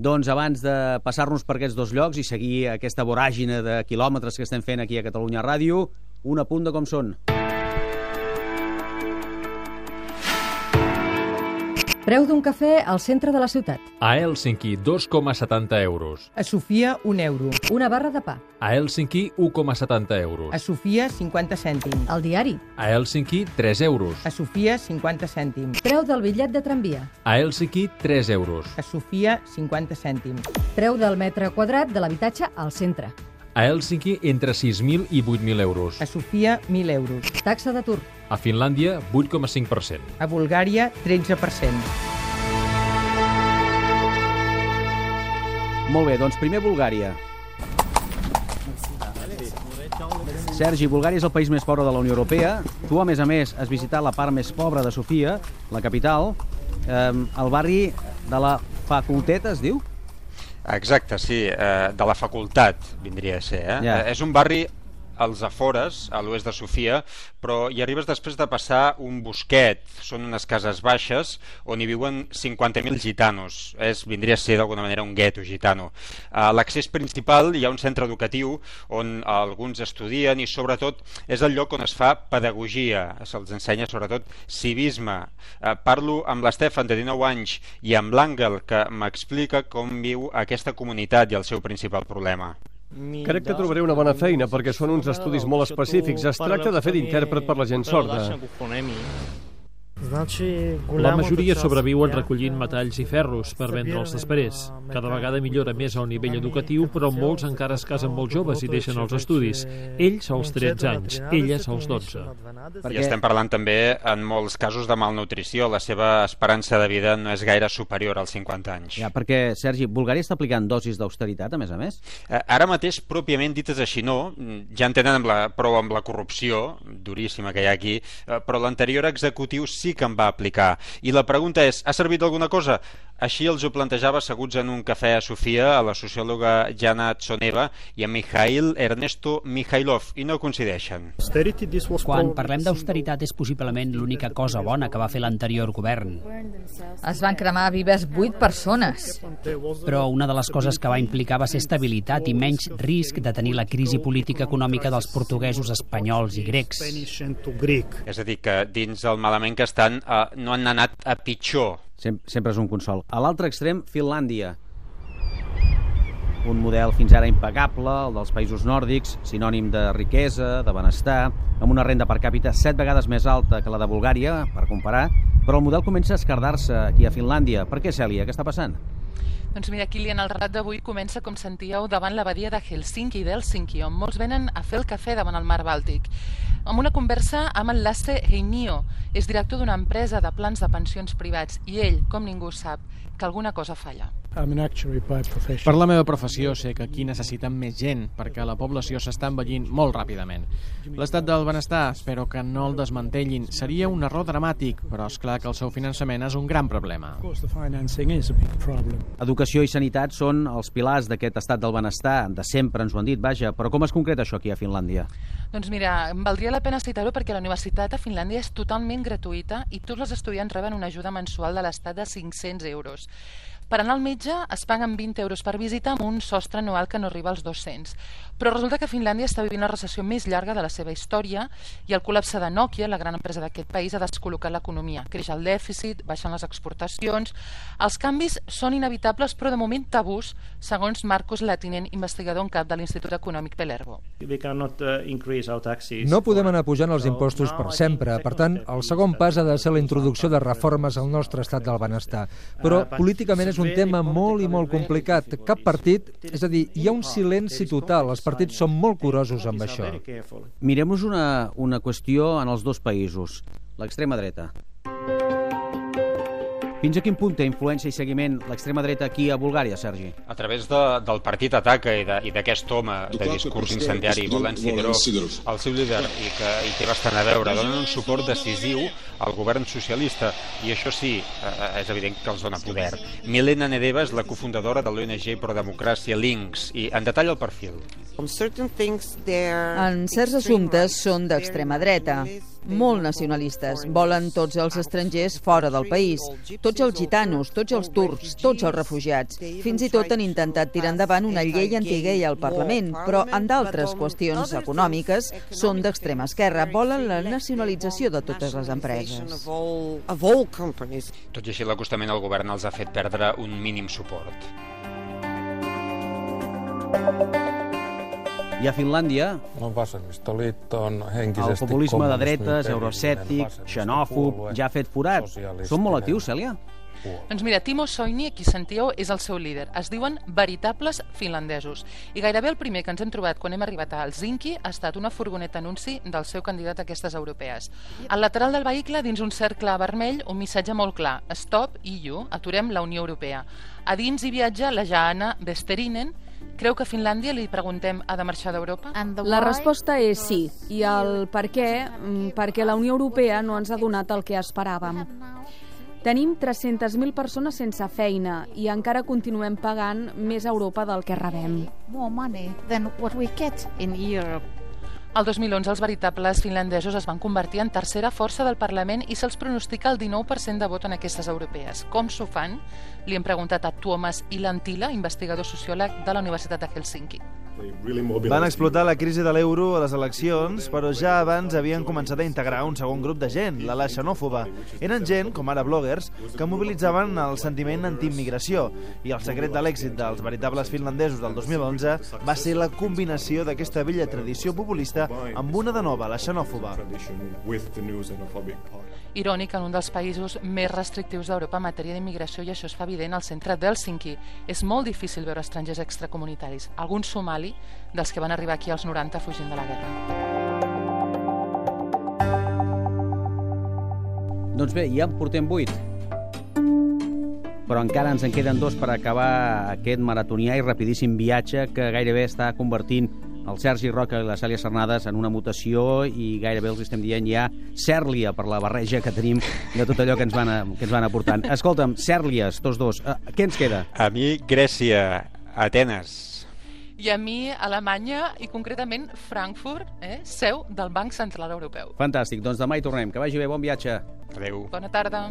Doncs abans de passar-nos per aquests dos llocs i seguir aquesta voràgine de quilòmetres que estem fent aquí a Catalunya Ràdio, un apunt de com són. Preu d'un cafè al centre de la ciutat. A Helsinki, 2,70 euros. A Sofia, un euro. Una barra de pa. A Helsinki, 1,70 euros. A Sofia, 50 cèntims. El diari. A Helsinki, 3 euros. A Sofia, 50 cèntims. Preu del bitllet de tramvia. A Helsinki, 3 euros. A Sofia, 50 cèntims. Preu del metre quadrat de l'habitatge al centre. A Helsinki, entre 6.000 i 8.000 euros. A Sofia, 1.000 euros. Taxa d'atur. A Finlàndia, 8,5%. A Bulgària, 13%. Molt bé, doncs primer Bulgària. Sergi, Bulgària és el país més pobre de la Unió Europea. Tu, a més a més, has visitat la part més pobra de Sofia, la capital, eh, el barri de la Facultet, es diu? Exacte, sí, eh, de la facultat vindria a ser. Eh? Ja. Eh, és un barri als afores, a l'oest de Sofia, però hi arribes després de passar un bosquet. Són unes cases baixes on hi viuen 50.000 gitanos. És, vindria a ser d'alguna manera un gueto gitano. A l'accés principal hi ha un centre educatiu on alguns estudien i sobretot és el lloc on es fa pedagogia. Se'ls ensenya sobretot civisme. Eh, parlo amb l'Estefan de 19 anys i amb l'Àngel que m'explica com viu aquesta comunitat i el seu principal problema. Crec que trobaré una bona feina perquè són uns estudis molt específics. Es tracta de fer d'intèrpret per la gent sorda. La majoria sobreviuen recollint metalls i ferros per vendre'ls després. Cada vegada millora més el nivell educatiu, però molts encara es casen molt joves i deixen els estudis. Ells als 13 anys, elles als 12. Perquè... I estem parlant també en molts casos de malnutrició. La seva esperança de vida no és gaire superior als 50 anys. Ja, perquè, Sergi, Bulgària està aplicant dosis d'austeritat, a més a més? Eh, Ara mateix, pròpiament dit és així, no. Ja en tenen amb la, prou amb la corrupció, duríssima que hi ha aquí, eh, però l'anterior executiu sí que en va aplicar. I la pregunta és, ha servit alguna cosa? Així els ho plantejava asseguts en un cafè a Sofia a la sociòloga Jana Tsoneva i a Mikhail Ernesto Mikhailov, i no coincideixen. Quan parlem d'austeritat és possiblement l'única cosa bona que va fer l'anterior govern. Es van cremar vives vuit persones. Però una de les coses que va implicar va ser estabilitat i menys risc de tenir la crisi política econòmica dels portuguesos, espanyols i grecs. És a dir, que dins el malament que estan eh, no han anat a pitjor. Sem sempre és un consol. A l'altre extrem, Finlàndia. Un model fins ara impecable, el dels països nòrdics, sinònim de riquesa, de benestar, amb una renda per càpita set vegades més alta que la de Bulgària, per comparar, però el model comença a escardar-se aquí a Finlàndia. Per què, Cèlia? Què està passant? Doncs mira, Kilian, el relat d'avui comença, com sentíeu, davant l'abadia de Helsinki i d'Helsinki, on molts venen a fer el cafè davant el mar Bàltic. Amb una conversa amb el Lasse Heinio, és director d'una empresa de plans de pensions privats, i ell, com ningú sap, que alguna cosa falla. Per la meva professió sé que aquí necessitem més gent perquè la població s'està envellint molt ràpidament. L'estat del benestar espero que no el desmantellin. Seria un error dramàtic, però és clar que el seu finançament és un gran problema. Educació i sanitat són els pilars d'aquest estat del benestar, de sempre ens ho han dit, vaja, però com es concreta això aquí a Finlàndia? Doncs mira, em valdria la pena citar-ho perquè la universitat a Finlàndia és totalment gratuïta i tots els estudiants reben una ajuda mensual de l'estat de 500 euros. Per anar al metge es paguen 20 euros per visita amb un sostre anual que no arriba als 200. Però resulta que Finlàndia està vivint la recessió més llarga de la seva història i el col·lapse de Nokia, la gran empresa d'aquest país, ha descol·locat l'economia. Creix el dèficit, baixen les exportacions... Els canvis són inevitables, però de moment tabús, segons Marcos Latinent, investigador en cap de l'Institut Econòmic Pelerbo. No podem anar pujant els impostos per sempre. Per tant, el segon pas ha de ser la introducció de reformes al nostre estat del benestar. Però políticament és un tema molt i molt complicat. Cap partit, és a dir, hi ha un silenci total. Els partits són molt curosos amb això. Mirem-nos una, una qüestió en els dos països. L'extrema dreta. Fins a quin punt té influència i seguiment l'extrema dreta aquí a Bulgària, Sergi? A través de, del partit Ataca i d'aquest home de discurs incendiari, Volen Sidorov, el seu líder, i que hi té bastant a veure, donen un suport decisiu al govern socialista, i això sí, eh, és evident que els dona poder. Milena Nedeva és la cofundadora de l'ONG Pro Democràcia Links, i en detall el perfil. En certs assumptes són d'extrema dreta. Molt nacionalistes. Volen tots els estrangers fora del país. Tots els gitanos, tots els turcs, tots els refugiats. Fins i tot han intentat tirar endavant una llei antigay al Parlament, però en d'altres qüestions econòmiques són d'extrema esquerra. Volen la nacionalització de totes les empreses. Tot i així, l'acostament al govern els ha fet perdre un mínim suport. I a Finlàndia, el populisme de dretes, perillinen xenòfob, puolue, ja ha fet forat. Són molt actius, Cèlia? Doncs mira, Timo Soini, qui sentíeu, és el seu líder. Es diuen veritables finlandesos. I gairebé el primer que ens hem trobat quan hem arribat a Helsinki ha estat una furgoneta anunci del seu candidat a aquestes europees. Al lateral del vehicle, dins un cercle vermell, un missatge molt clar. Stop EU, aturem la Unió Europea. A dins hi viatja la Jaana Vesterinen, Creu que a Finlàndia li preguntem ha de marxar d'Europa? La resposta és sí. I el per què? Mm, Perquè la Unió Europea no ens ha donat el que esperàvem. Tenim 300.000 persones sense feina i encara continuem pagant més a Europa del que rebem. more money than what we get in Europe. El 2011 els veritables finlandesos es van convertir en tercera força del Parlament i se'ls pronostica el 19% de vot en aquestes europees. Com s'ho fan? Li hem preguntat a Tuomas Ilantila, investigador sociòleg de la Universitat de Helsinki. Van explotar la crisi de l'euro a les eleccions, però ja abans havien començat a integrar un segon grup de gent, la la xenòfoba. Eren gent, com ara bloggers, que mobilitzaven el sentiment antiimmigració, i el secret de l'èxit dels veritables finlandesos del 2011 va ser la combinació d'aquesta vella tradició populista amb una de nova, la xenòfoba. Irònic en un dels països més restrictius d'Europa en matèria d'immigració i això es fa evident al centre d'Helsinki. És molt difícil veure estrangers extracomunitaris. Algun somali dels que van arribar aquí als 90 fugint de la guerra. Doncs bé, ja en portem 8. Però encara ens en queden dos per acabar aquest maratonià i rapidíssim viatge que gairebé està convertint el Sergi Roca i la Cèlia Cernades en una mutació i gairebé els estem dient ja Cèrlia per la barreja que tenim de tot allò que ens van, a, que ens van aportant. Escolta'm, Cèrlies, tots dos, uh, què ens queda? A mi, Grècia, Atenes. I a mi, Alemanya i concretament Frankfurt, eh, seu del Banc Central Europeu. Fantàstic, doncs demà hi tornem. Que vagi bé, bon viatge. Adéu. Bona tarda.